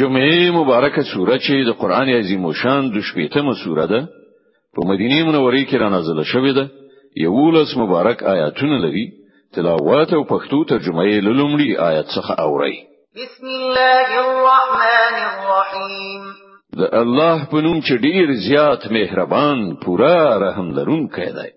جمعه مبارکه سوره چې د قران عظیم او شان د شپږمه سوره ده په مدینه منوره کې را نازله شوې ده یولس مبارک آیاتونه لري تلاوت او پښتو ترجمه یې لومړی آیت څخه اوري بسم الله الرحمن الرحیم د الله په نوم چې ډیر زیات مهربان پورا رحم لرونکی دی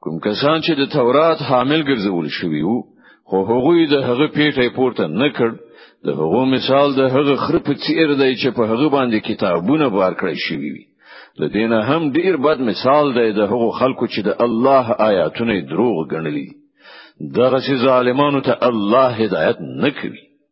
کوم کسان چې د تورات حامل ګرځول شوی وو خو هغه د هغه پیټه پورته نه کړ د هغه مثال د هغه خر په څیر دی چې په هغه باندې کتابونه بار کړی شوی وي د دینه هم ډیر بد مثال دی د هغو خلکو چې د الله آیاتونه دروغ ګڼلي دغه ظالمانو ته الله هدایت نه کوي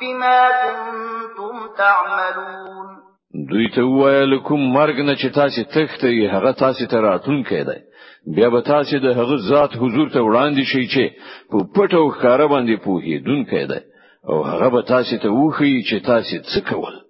بما كنتم تعملون دوی ته ویل کوم مرګ نه چې تاسو تخته یې هغه تاسو ته راتلونکی دی بیا به تاسو د هغه ذات حضور ته وړاندې شئ چې په پټو ښکار باندې پوهې دونکی دی او هغه به تاسو ته وخی چې تاسو څه کول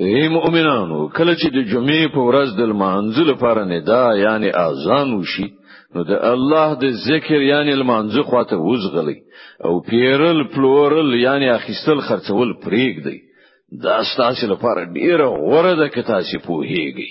ای مؤمنانو کله چې د جمعې په ورځ د لمانځه لپاره ندا یعنی اذان وشي نو د الله د ذکر یعنی لمانځه خواته وزغلی او پیرل پلورل یعنی اخیستل خرڅول پریږدي دا ستاسو لپاره ډیره غوره ده که تاسو پوهیږئ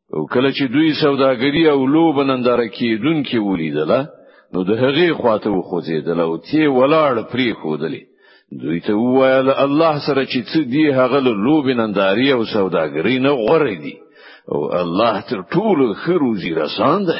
او کله چې دوی سوداګری او لوب ننداره کیدونکې ولیدله نو د هغې خواته وخوځیدل او تی ولاړ پری خودلې دوی ته وویل الله سره چې څه دی هغه له لوب ننداری او سوداګری نه غوړې دي او الله تر ټولو خروزی رسان ده